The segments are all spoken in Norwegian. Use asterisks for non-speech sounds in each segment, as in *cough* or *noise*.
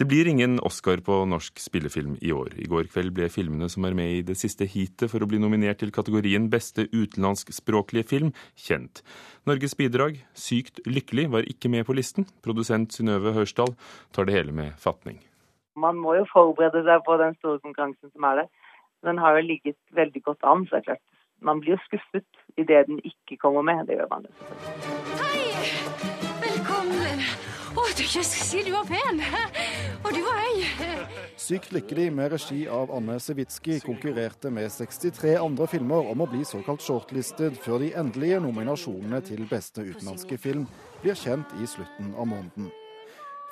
Det blir ingen Oscar på norsk spillefilm i år. I går kveld ble filmene som er med i det siste heatet for å bli nominert til kategorien beste utenlandskspråklige film, kjent. Norges bidrag, Sykt lykkelig, var ikke med på listen. Produsent Synnøve Hørsdal tar det hele med fatning. Man må jo forberede seg på den store konkurransen som er der. Den har jo ligget veldig godt an, så det er klart. Man blir jo skuffet idet den ikke kommer med. Det gjør man. Hei! Velkommen. Å, du jøss, sier du var pen. Og du høy. Sykt lykkelig med regi av Anne Sewitsky konkurrerte med 63 andre filmer om å bli såkalt shortlisted før de endelige nominasjonene til beste utenlandske film blir kjent i slutten av måneden.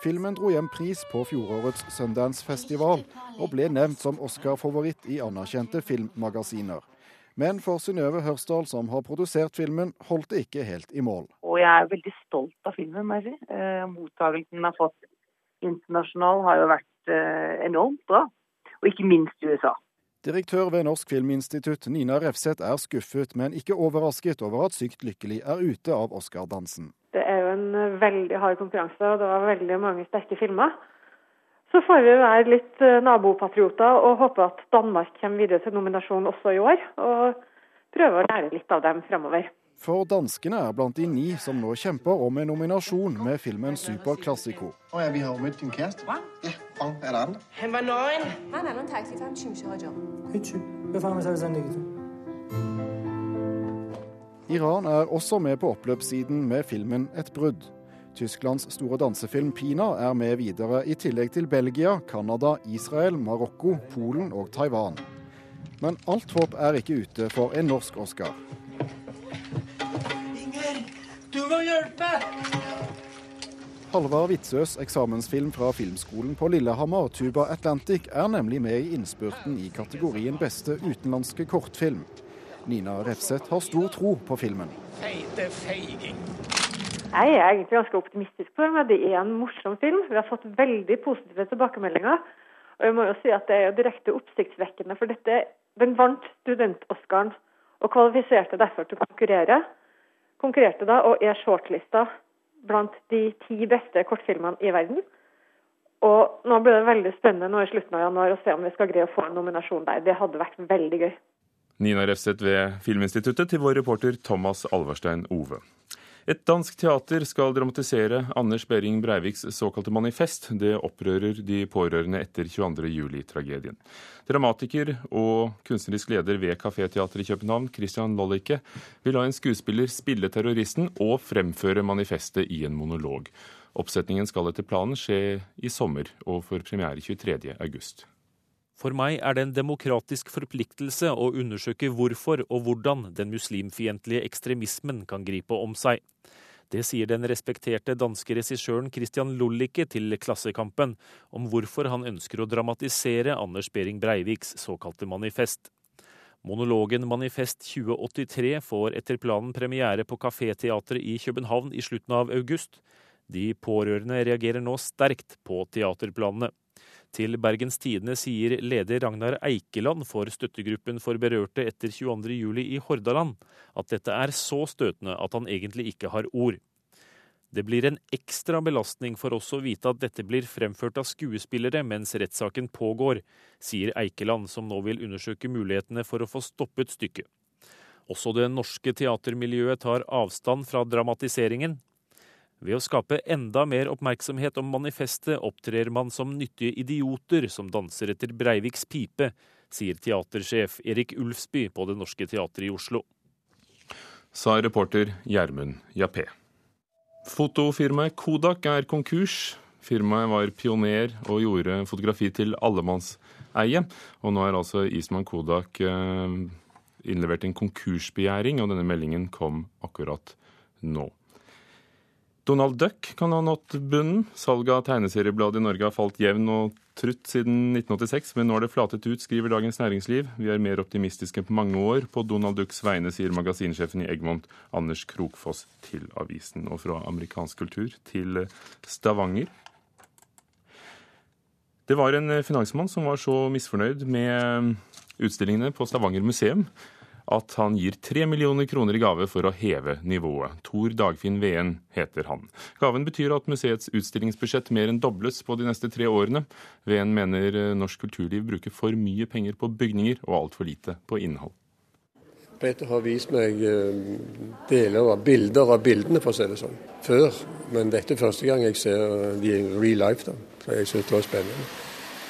Filmen dro hjem pris på fjorårets Sundance-festival og ble nevnt som Oscar-favoritt i anerkjente filmmagasiner. Men for Synnøve Hørsdal, som har produsert filmen, holdt det ikke helt i mål. Og jeg er veldig stolt av filmen. Eh, mottagelsen den har fått internasjonal har jo vært eh, enormt bra. Og ikke minst USA. Direktør ved Norsk Filminstitutt Nina Refseth er skuffet, men ikke overrasket over at Sykt lykkelig er ute av Oscar-dansen. Det er jo en veldig hard konkurranse, og det var veldig mange sterke filmer. Så får vi være litt eh, nabopatrioter og håpe at Danmark kommer videre til nominasjon også i år. Og prøve å lære litt av dem fremover. For danskene er blant de ni som nå kjemper om en nominasjon med filmen Superklassico. Oh, ja, vi har møtt din kjæreste. Hva? Ja, han er det andre. Han var nøyen. Han er noen taktikk. Iran er også med på oppløpssiden med filmen Et brudd. Tysklands store dansefilm Pina er med videre, i tillegg til Belgia, Canada, Israel, Marokko, Polen og Taiwan. Men alt håp er ikke ute for en norsk Oscar. Du må hjelpe! Halvard Witzøes eksamensfilm fra filmskolen på Lillehammer, 'Tuba Atlantic', er nemlig med i innspurten i kategorien beste utenlandske kortfilm. Nina Refseth har stor tro på filmen. Feite feiging. Jeg er egentlig ganske optimistisk på den. Det er en morsom film. Vi har fått veldig positive tilbakemeldinger. Og jeg må jo si at det er jo direkte oppsiktsvekkende, for dette, den vant student-Oscaren og kvalifiserte derfor til å konkurrere. Konkurrerte da og er shortlista blant de ti beste kortfilmene i verden. Og nå blir det veldig spennende nå i slutten av januar å se om vi skal greie å få en nominasjon der. Det hadde vært veldig gøy. Nina Refseth ved Filminstituttet til vår reporter Thomas Alverstein Ove. Et dansk teater skal dramatisere Anders Behring Breiviks såkalte manifest. Det opprører de pårørende etter 22.07-tragedien. Dramatiker og kunstnerisk leder ved Kaféteatret i København, Christian Lollicke, vil la en skuespiller spille terroristen og fremføre manifestet i en monolog. Oppsetningen skal etter planen skje i sommer og får premiere 23.8. For meg er det en demokratisk forpliktelse å undersøke hvorfor og hvordan den muslimfiendtlige ekstremismen kan gripe om seg. Det sier den respekterte danske regissøren Christian Lollicke til Klassekampen om hvorfor han ønsker å dramatisere Anders Behring Breiviks såkalte manifest. Monologen Manifest 2083 får etter planen premiere på Kaféteatret i København i slutten av august. De pårørende reagerer nå sterkt på teaterplanene. Til Bergens Tidende sier leder Ragnar Eikeland for støttegruppen for berørte etter 22.07 i Hordaland at dette er så støtende at han egentlig ikke har ord. Det blir en ekstra belastning for oss å vite at dette blir fremført av skuespillere mens rettssaken pågår, sier Eikeland, som nå vil undersøke mulighetene for å få stoppet stykket. Også det norske teatermiljøet tar avstand fra dramatiseringen. Ved å skape enda mer oppmerksomhet om manifestet opptrer man som nyttige idioter som danser etter Breiviks pipe, sier teatersjef Erik Ulfsby på Det Norske Teatret i Oslo. Sa reporter Gjermund Jappé. Fotofirmaet Kodak er konkurs. Firmaet var pioner og gjorde fotografi til allemannseie. Og nå er altså Isman Kodak eh, innlevert en konkursbegjæring, og denne meldingen kom akkurat nå. Donald Duck kan ha nådd bunnen. Salget av tegneseriebladet i Norge har falt jevn og trutt siden 1986, men nå er det flatet ut, skriver Dagens Næringsliv. Vi er mer optimistiske på mange år på Donald Ducks vegne, sier magasinsjefen i Egmont, Anders Krokfoss, til avisen. Og fra amerikansk kultur til Stavanger. Det var en finansmann som var så misfornøyd med utstillingene på Stavanger museum at han gir tre millioner kroner i gave for å heve nivået. Tor Dagfinn Veen heter han. Gaven betyr at museets utstillingsbudsjett mer enn dobles på de neste tre årene. Veen mener eh, norsk kulturliv bruker for mye penger på bygninger og altfor lite på innhold. Peter har vist meg eh, deler av bilder av bildene, for å si det sånn, før. Men dette er første gang jeg ser de i real life, da. så jeg synes det var spennende.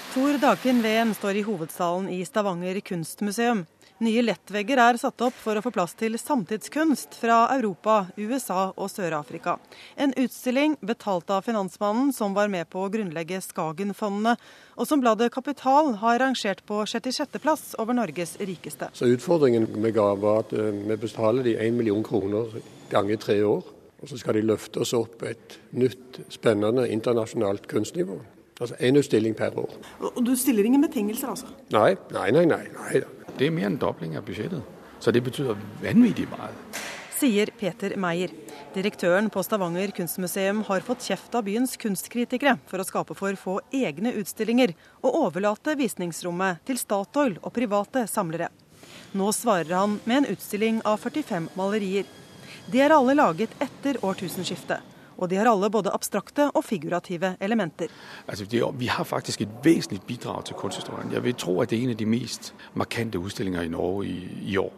Tor Dagfinn Veen står i hovedsalen i Stavanger kunstmuseum. Nye lettvegger er satt opp for å få plass til samtidskunst fra Europa, USA og Sør-Afrika. En utstilling betalt av finansmannen som var med på å grunnlegge Skagen-fondene, og som bladet Kapital har rangert på 66.-plass over Norges rikeste. Så Utfordringen vi ga var at eh, vi betaler de 1 million kroner ganger tre år. Og så skal de løfte oss opp et nytt, spennende internasjonalt kunstnivå. Altså én utstilling per år. Og du stiller ingen betingelser, altså? Nei, nei, nei. nei, nei. Det er mer enn dobling av budsjettet. Så det betyr vanvittig mye. Sier Peter Meyer. Direktøren på Stavanger kunstmuseum har fått kjeft av byens kunstkritikere for å skape for få egne utstillinger, og overlate visningsrommet til Statoil og private samlere. Nå svarer han med en utstilling av 45 malerier. De er alle laget etter årtusenskiftet og de har alle både abstrakte og figurative elementer. Altså, det, vi har faktisk et vesentlig bidrag til kunsthistorien. Jeg vil tro at det er en av de mest markante utstillinger i Norge i, i år.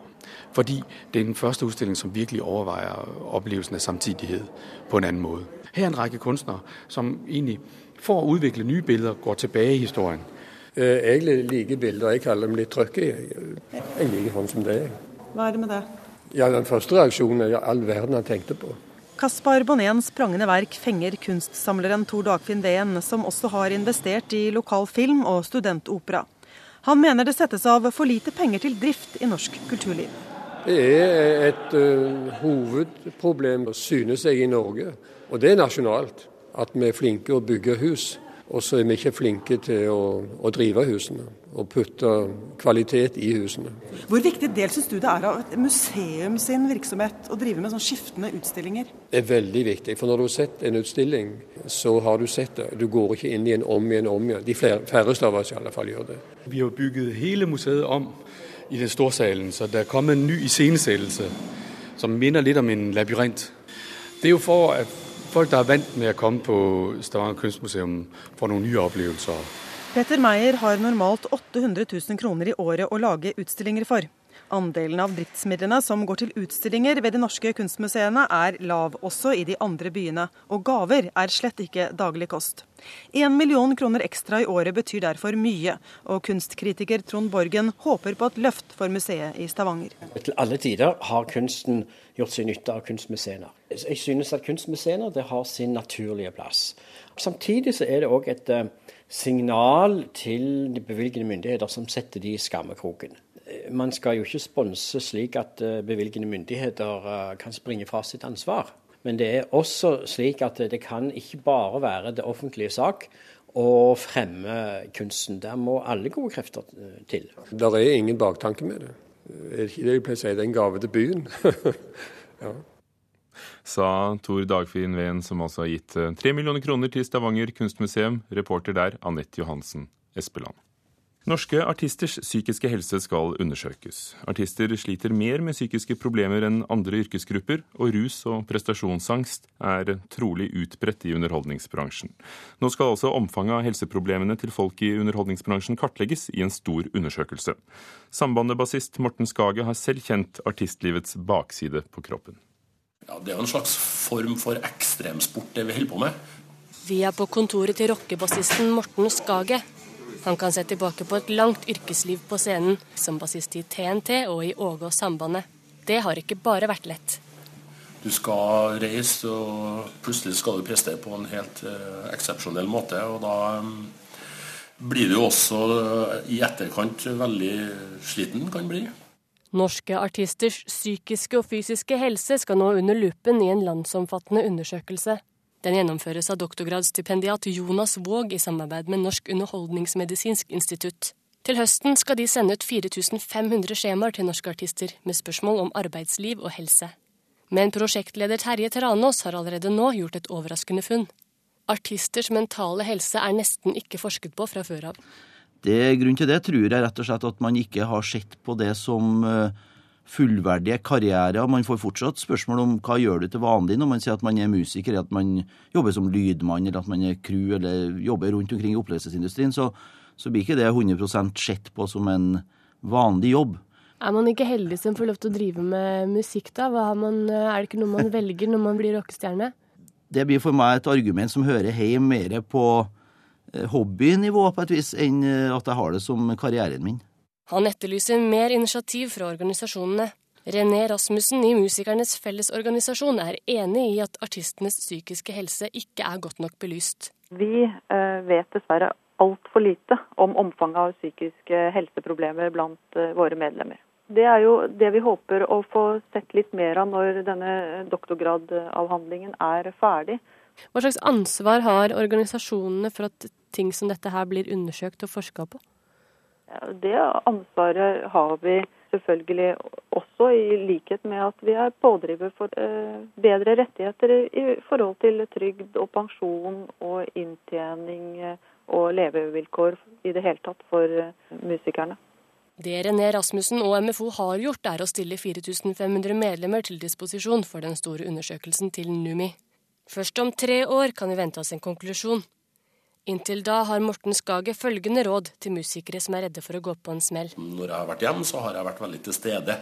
Fordi det er den første utstilling som virkelig overveier opplevelsen av samtidighet på en annen måte. Her er en rekke kunstnere som egentlig for å utvikle nye bilder går tilbake i historien. Eh, jeg liker bilder. Jeg kaller dem litt trøkke. Jeg liker sånn som det er. Hva er det med det? Ja, Den første reaksjonen er all verden han tenkte på. Kaspar Bonnéns prangende verk fenger kunstsamleren Tor Dagfinn Ween, som også har investert i lokal film og studentopera. Han mener det settes av for lite penger til drift i norsk kulturliv. Det er et uh, hovedproblem synes jeg, i Norge, og det er nasjonalt. At vi er flinke å bygge hus. Og så er vi ikke flinke til å, å, drive husene og putte kvalitet i husene. Hvor viktig del syns du det er av et museum sin virksomhet å drive med sånn skiftende utstillinger? Det er veldig viktig. For når du har sett en utstilling, så har du sett det. Du går ikke inn i en om igjen om igjen. De færreste av oss i alle fall gjør det. Vi har bygget hele museet om i den storsalen, så det er kommet en ny iscenesettelse som minner litt om en labyrint. Det er jo for at folk er vant med å komme på Stavanger kunstmuseum, for noen nye opplevelser. Petter Meyer har normalt 800 000 kroner i året å lage utstillinger for. Andelen av driftsmidlene som går til utstillinger ved de norske kunstmuseene er lav også i de andre byene, og gaver er slett ikke daglig kost. Én million kroner ekstra i året betyr derfor mye, og kunstkritiker Trond Borgen håper på et løft for museet i Stavanger. Til alle tider har kunsten gjort seg nytte av kunstmuseene. Jeg synes at kunstmuseene har sin naturlige plass. Samtidig så er det òg et eh, signal til de bevilgende myndigheter som setter de i skammekroken man skal jo ikke sponse slik at eh, bevilgende myndigheter eh, kan springe fra sitt ansvar. Men det er også slik at det kan ikke bare være det offentlige sak å fremme kunsten. Der må alle gode krefter eh, til. Der er ingen baktanke med det. Er det ikke det de pleier å si, det er en gave til byen? *laughs* ja. Sa Tor Dagfinn Ven, som altså har gitt tre millioner kroner til Stavanger kunstmuseum. Reporter der, Anette Johansen Espeland. Norske artisters psykiske helse skal undersøkes. Artister sliter mer med psykiske problemer enn andre yrkesgrupper, og rus og prestasjonsangst er trolig utbredt i underholdningsbransjen. Nå skal altså omfanget av helseproblemene til folk i underholdningsbransjen kartlegges i en stor undersøkelse. Sambandet-bassist Morten Skage har selv kjent artistlivets bakside på kroppen. Ja, Det er jo en slags form for ekstremsport, det vi holder på med. Vi er på kontoret til rockebassisten Morten Skage. Han kan se tilbake på et langt yrkesliv på scenen, som bassist i TNT og i Åge og Sambandet. Det har ikke bare vært lett. Du skal reise, og plutselig skal du prestere på en helt eh, eksepsjonell måte. Og da um, blir du også uh, i etterkant veldig sliten, kan bli. Norske artisters psykiske og fysiske helse skal nå under lupen i en landsomfattende undersøkelse. Den gjennomføres av doktorgradsstipendiat Jonas Våg i samarbeid med Norsk underholdningsmedisinsk institutt. Til høsten skal de sende ut 4500 skjemaer til norske artister med spørsmål om arbeidsliv og helse. Men prosjektleder Terje Teranås har allerede nå gjort et overraskende funn. Artisters mentale helse er nesten ikke forsket på fra før av. Det Grunnen til det tror jeg rett og slett at man ikke har sett på det som uh, fullverdige karrierer. Man får fortsatt spørsmål om hva gjør du til vanlig når man sier at man er musiker, at man jobber som lydmann, eller at man er crew, eller jobber rundt omkring i opplevelsesindustrien. Så, så blir ikke det 100% sett på som en vanlig jobb. Er man ikke heldig som får lov til å drive med musikk, da? Man, er det ikke noe man velger når man blir rockestjerne? Det blir for meg et argument som hører hjemme mer på eh, hobbynivå på et vis, enn eh, at jeg har det som karrieren min. Han etterlyser mer initiativ fra organisasjonene. René Rasmussen i Musikernes Fellesorganisasjon er enig i at artistenes psykiske helse ikke er godt nok belyst. Vi eh, vet dessverre altfor lite om omfanget av psykiske helseproblemer blant eh, våre medlemmer. Det er jo det vi håper å få sett litt mer av når denne doktorgradavhandlingen er ferdig. Hva slags ansvar har organisasjonene for at ting som dette her blir undersøkt og forska på? Det ansvaret har vi selvfølgelig også, i likhet med at vi er pådriver for eh, bedre rettigheter i forhold til trygd og pensjon og inntjening og levevilkår i det hele tatt for eh, musikerne. Det René Rasmussen og MFO har gjort, er å stille 4500 medlemmer til disposisjon for den store undersøkelsen til NUMI. Først om tre år kan vi vente oss en konklusjon. Inntil da har Morten Skage følgende råd til musikere som er redde for å gå på en smell. Når jeg har vært hjemme, så har jeg vært veldig til stede.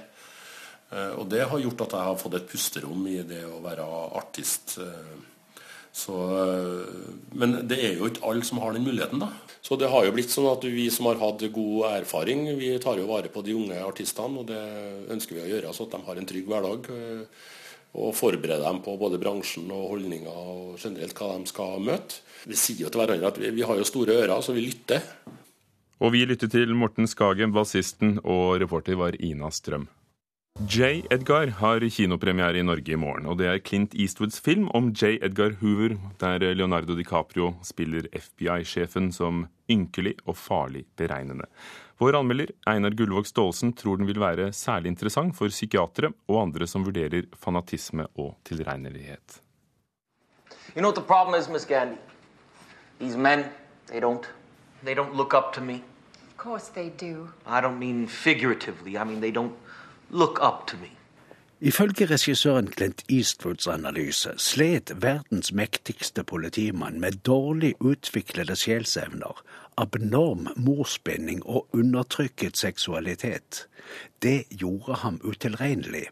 Eh, og det har gjort at jeg har fått et pusterom i det å være artist. Eh, så, men det er jo ikke alle som har den muligheten, da. Så det har jo blitt sånn at vi som har hatt god erfaring, vi tar jo vare på de unge artistene. Og det ønsker vi å gjøre, så at de har en trygg hverdag. Og forberede dem på både bransjen og holdninger og generelt hva de skal møte. Vi sier jo til hverandre at vi, vi har jo store ører, så vi lytter. Og vi lytter til Morten Skagen, bassisten, og reporter var Ina Strøm. J. Edgar har kinopremiere i Norge i morgen. og Det er Clint Eastwoods film om J. Edgar Hoover, der Leonardo DiCaprio spiller FBI-sjefen som ynkelig og farlig beregnende. Vår anmelder Einar Gullvåg Staalesen tror den vil være særlig interessant for psykiatere og andre som vurderer fanatisme og tilregnelighet. You know what the problem is, Miss Gandhi? These men, they don't, they don't look up to me. Of course they do. I don't mean figuratively. I mean they don't Look up to me. Ifølge regissøren Clint Eastwoods analyse slet verdens mektigste politimann med dårlig utviklede sjelsevner, abnorm morsbinding og undertrykket seksualitet. Det gjorde ham utilregnelig.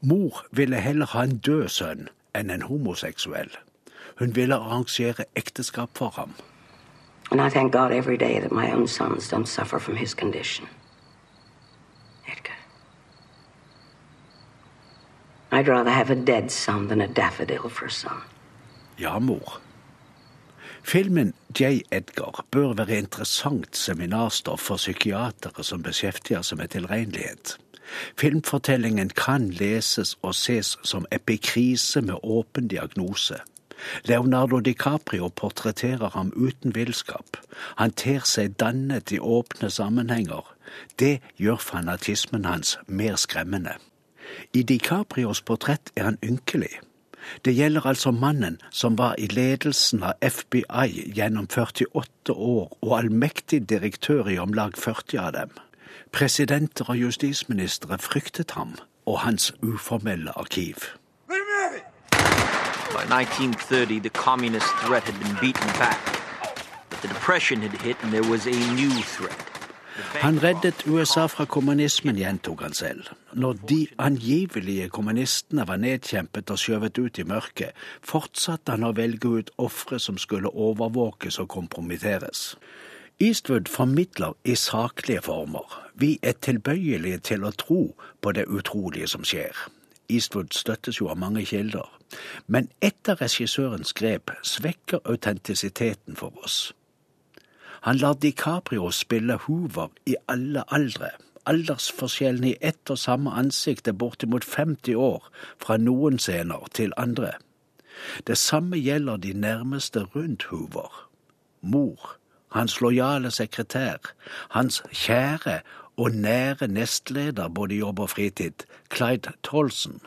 Mor ville heller ha en død sønn enn en homoseksuell. Hun ville arrangere ekteskap for ham. And I thank God every day that my own sons don't suffer from his condition. I'd rather have a dead son than a daffodil for a son. Ja, mor. Filmen J. Edgar bør være interessant seminarstoff for psykiatere som beskjeftiger seg med tilregnelighet. Filmfortellingen kan leses og ses som epikrise med åpen diagnose. Leonardo DiCaprio portretterer ham uten villskap. Han ter seg dannet i åpne sammenhenger. Det gjør fanatismen hans mer skremmende. I DiCaprios portrett er han ynkelig. Det gjelder altså mannen som var i ledelsen av FBI gjennom 48 år og allmektig direktør i om lag 40 av dem. Presidenter og justisministre fryktet ham og hans uformelle arkiv. By 1930, the communist threat had been beaten back. But the Depression had hit, and there was a new threat. Han reddet USA fra kommunismen, gjentok han selv. Når de angivelige kommunistene var nedkjempet og skjøvet ut i mørket, fortsatte han å velge ut ofre som skulle overvåkes og kompromitteres. Eastwood formidler i saklige former. Vi er tilbøyelige til å tro på det utrolige som skjer. Eastwood støttes jo av mange kilder. Men ett av regissørens grep svekker autentisiteten for oss. Han lar DiCaprio spille Hoover i alle aldre. Aldersforskjellen i ett og samme ansikt er bortimot 50 år fra noen scener til andre. Det samme gjelder de nærmeste rundt Hoover. Mor, hans lojale sekretær, hans kjære og nære nestleder både jobb og fritid, Clyde Tolson.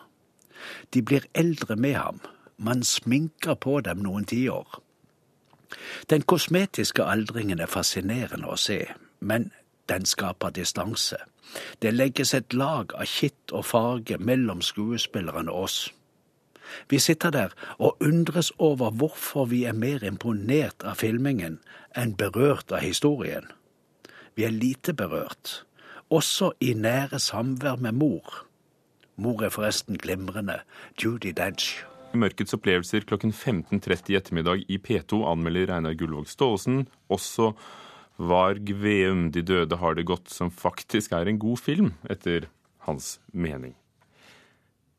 De blir eldre med ham, man sminker på dem noen tiår. Den kosmetiske aldringen er fascinerende å se, men Den skaper distanse. Det legges et lag av kitt og farge mellom skuespilleren og oss. Vi sitter der og undres over hvorfor vi er mer imponert av filmingen enn berørt av historien. Vi er lite berørt, også i nære samvær med mor. Mor er forresten glimrende, Judy Dench. Mørkets opplevelser klokken 15.30 i ettermiddag i P2 anmelder Reinar Gullvåg Staalesen også Varg Veum, De døde har det godt, som faktisk er en god film, etter hans mening.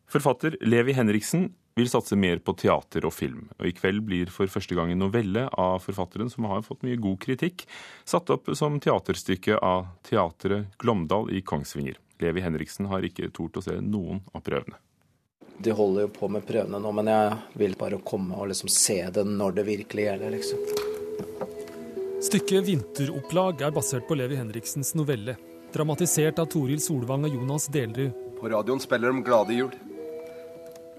Forfatter Levi Henriksen vil satse mer på teater og film, og i kveld blir for første gang en novelle av forfatteren, som har fått mye god kritikk, satt opp som teaterstykke av Teatret Glåmdal i Kongsvinger. Levi Henriksen har ikke tort å se noen av prøvene. De holder jo på med prøvene nå, men jeg vil bare komme og liksom se det når det virkelig gjelder, liksom. Stykket 'Vinteropplag' er basert på Levi Henriksens novelle. Dramatisert av Toril Solvang og Jonas Delrud. På radioen spiller de 'Glade jul'.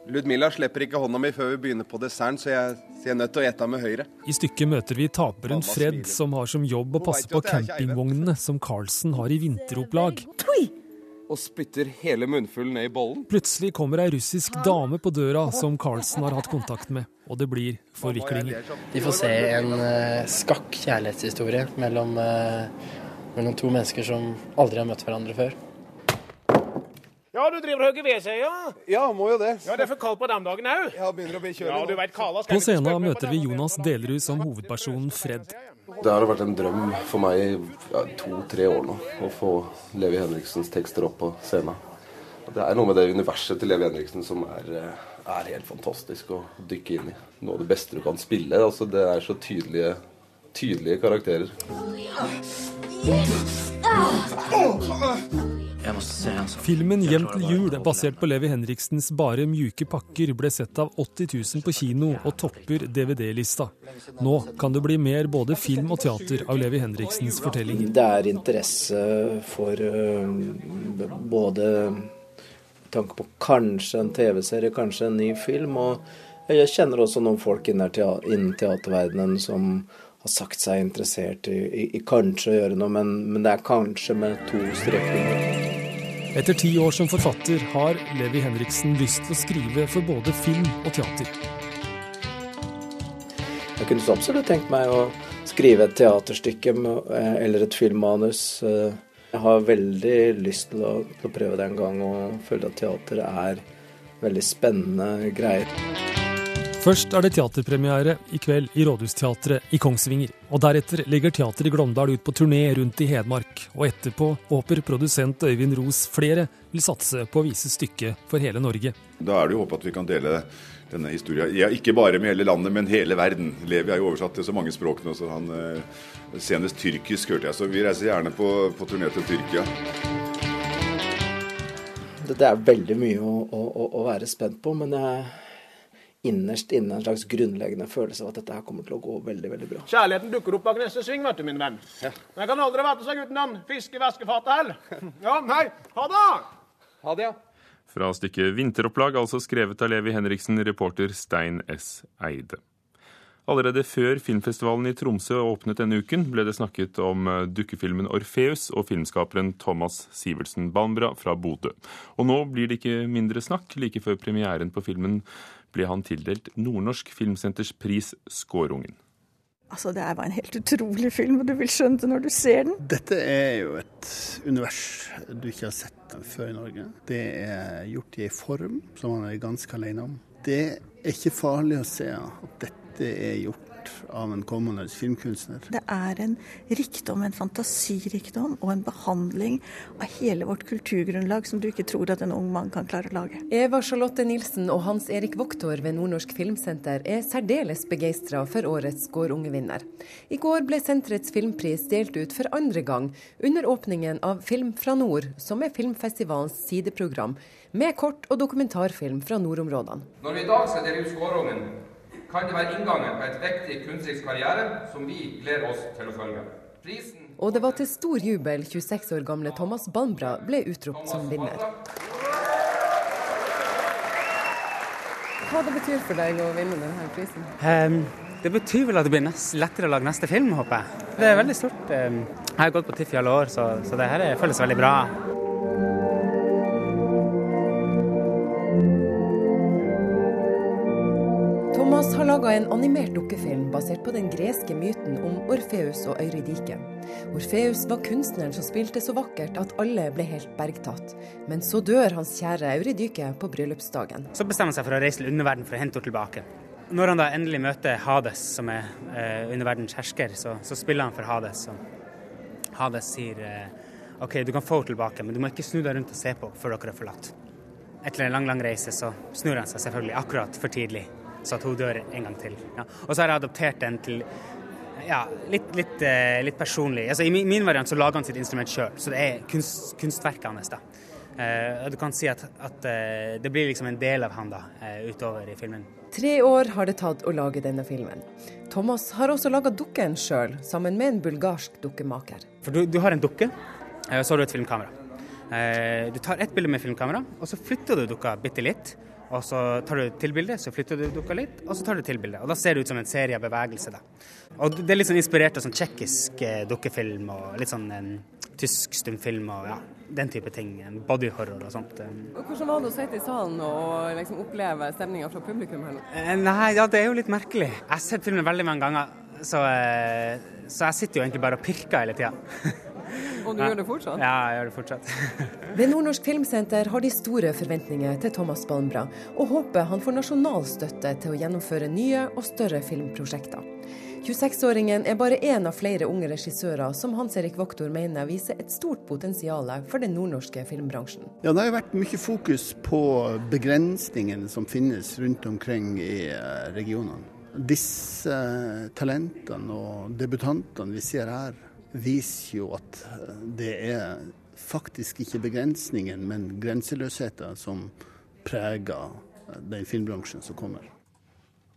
Ludmilla slipper ikke hånda mi før vi begynner på desserten, så jeg, så jeg er nødt til å ete med høyre. I stykket møter vi taperen Fred, som har som jobb å passe på campingvognene som Carlsen har i vinteropplag. Og spytter hele munnfullen ned i bollen. Plutselig kommer ei russisk dame på døra som Carlsen har hatt kontakt med, og det blir forviklinger. De får se en uh, skakk kjærlighetshistorie mellom, uh, mellom to mennesker som aldri har møtt hverandre før. Ja, du driver og hogger ved seg, ja? Ja, må jo det. Ja, Det er for kaldt på damdagen òg. Ja, begynner å bli kjølig Ja, du vet, Kala skal På scenen møter vi. Jonas Delerud som hovedpersonen Fred. Det har vært en drøm for meg i ja, to-tre år nå å få Levi Henriksens tekster opp på scenen. Det er noe med det universet til Levi Henriksen som er, eh, er helt fantastisk å dykke inn i. Noe av det beste du kan spille. altså Det er så tydelige, tydelige karakterer. Filmen 'Hjem til jul', basert på Levi Henriksens Bare mjuke pakker, ble sett av 80 000 på kino og topper DVD-lista. Nå kan det bli mer både film og teater av Levi Henriksens fortelling. Det er interesse for øh, både tanke på kanskje en TV-serie, kanskje en ny film. Og jeg kjenner også noen folk innen, teaterverdenen som har sagt seg interessert i, i, i kanskje å gjøre noe, men, men det er kanskje med to streker under. Etter ti år som forfatter har Levi Henriksen lyst til å skrive for både film og teater. Jeg kunne så absolutt tenkt meg å skrive et teaterstykke eh, eller et filmmanus. eh. Jeg har veldig lyst til å, prøve det en gang, og føler at teater er veldig spennende greier. Først er det teaterpremiere i kveld i Rådhusteatret i Kongsvinger. Og deretter legger Teater i Glåmdal ut på turné rundt i Hedmark. Og etterpå håper produsent Øyvind Ros flere vil satse på å vise stykket for hele Norge. Da er det jo håp at vi kan dele denne historien, ja, ikke bare med hele landet, men hele verden. Levi er jo oversatt til så mange språk nå, så han eh, senest tyrkisk hørte jeg. Så vi reiser gjerne på, på turné til Tyrkia. Det, er veldig mye å, å, å- å være spent på, men jeg innerst inne en slags grunnleggende følelse av at dette her kommer til å gå veldig, veldig bra. Kjærligheten dukker opp bak neste sving, vet du, min venn. Men jeg kan aldri vært seg uten den fiskevaskefatet heller. Ja, nei, ha det! Ha det, ja. Fra stykket 'Vinteropplag', altså skrevet av Levi Henriksen, reporter Stein S. Eide. Allerede før filmfestivalen i Tromsø åpnet denne uken, ble det snakket om eh, dukkefilmen 'Orfeus' og filmskaperen Thomas Sivertsen Balmbra fra Bodø. Og nå blir det ikke mindre snakk. Like før premieren på filmen ble han tildelt Nordnorsk Filmsenters pris Skårungen. Altså, Det er bare en helt utrolig film, og du vil skjønne det når du ser den. Dette er jo et univers du ikke har sett før i Norge. Det er gjort i en form som han er ganske alene om. Det er ikke farlig å se at dette er gjort av en kommende filmkunstner. Det er en rikdom, en fantasirikdom og en behandling av hele vårt kulturgrunnlag som du ikke tror at en ung mann kan klare å lage. Eva Charlotte Nilsen og Hans Erik Voktor ved Nordnorsk Filmsenter er særdeles begeistra for årets Skårungevinner. I går ble senterets filmpris delt ut for andre gang under åpningen av Film fra nord, som er filmfestivalens sideprogram, med kort- og dokumentarfilm fra nordområdene. Når vi i dag skal dele ut skårungen, kan det være inngangen på et viktig kunstnerisk karriere som vi gleder oss til å følge. Prisen Og det var til stor jubel 26 år gamle Thomas Balmbra ble utropt som vinner. hva det betyr for deg å vinne denne prisen? Um, det betyr vel at det blir nest, lettere å lage neste film, håper jeg. Det er veldig stort. Um, jeg har gått på TIFF i alle år, så, så det her føles veldig bra. Thomas har laga en animert dukkefilm basert på den greske myten om Orfeus og Eurydike. Orfeus var kunstneren som spilte så vakkert at alle ble helt bergtatt. Men så dør hans kjære Eurydyke på bryllupsdagen. Så bestemmer han seg for å reise til underverden for å hente henne tilbake. Når han da endelig møter Hades, som er eh, underverdens hersker, så, så, spiller han for Hades. Og Hades sier eh, OK, du kan få henne tilbake, men du må ikke snu deg rundt og se på før dere har forlatt. Etter en lang, lang reise så snur han seg selvfølgelig akkurat for tidlig så at hun dør en gang til. Ja. Og så har jeg adoptert den til ja, litt, litt, uh, litt personlig. Altså, I min, variant så lager han sitt instrument sjøl, så det er kunst, kunstverket hans. da. Uh, du kan si at, at uh, det blir liksom en del av han da, utover i filmen. Tre år har det tatt å lage denne filmen. Thomas har også laga dukken sjøl, sammen med en bulgarsk dukkemaker. For du, du har en dukke, og så har du et filmkamera. Du tar ett bilde med filmkamera, og så flytter du dukka bitte litt. Og så tar du til bildet, så flytter du dukka litt, og så tar du til bildet. Og da ser det ut som en serie av bevegelser. Da. Og det er litt sånn inspirert av sånn tsjekkisk eh, dukkefilm og litt sånn en tysk stumfilm og ja, den type ting. Bodyhorror og sånt. Og Hvordan var det å sitte i salen og liksom oppleve stemninga fra publikum her nå? Eh, nei, ja, det er jo litt merkelig. Jeg har sett filmen veldig mange ganger, så, eh, så jeg sitter jo egentlig bare og pirker hele tida. *laughs* *laughs* Og du ja. gjør det fortsatt? Ja, jeg gjør det fortsatt. *laughs* Ved Nordnorsk Filmsenter har de store forventninger til Thomas Balmbra, og håper han får nasjonal støtte til å gjennomføre nye og større filmprosjekter. 26-åringen er bare én av flere unge regissører som Hans Erik Voktor mener viser et stort potensial for den nordnorske filmbransjen. Ja, Det har vært mye fokus på begrensningene som finnes rundt omkring i eh, regionene. Disse talentene og debutantene vi ser her, viser jo at eh, det er faktisk ikke begrensningen, men grenseløsheten som preger eh, den filmbransjen som kommer.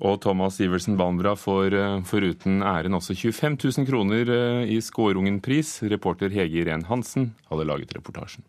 Og Thomas Iversen Banbra får eh, foruten æren også 25 000 kroner i Skårungen-pris. Reporter Hege Irén Hansen hadde laget reportasjen.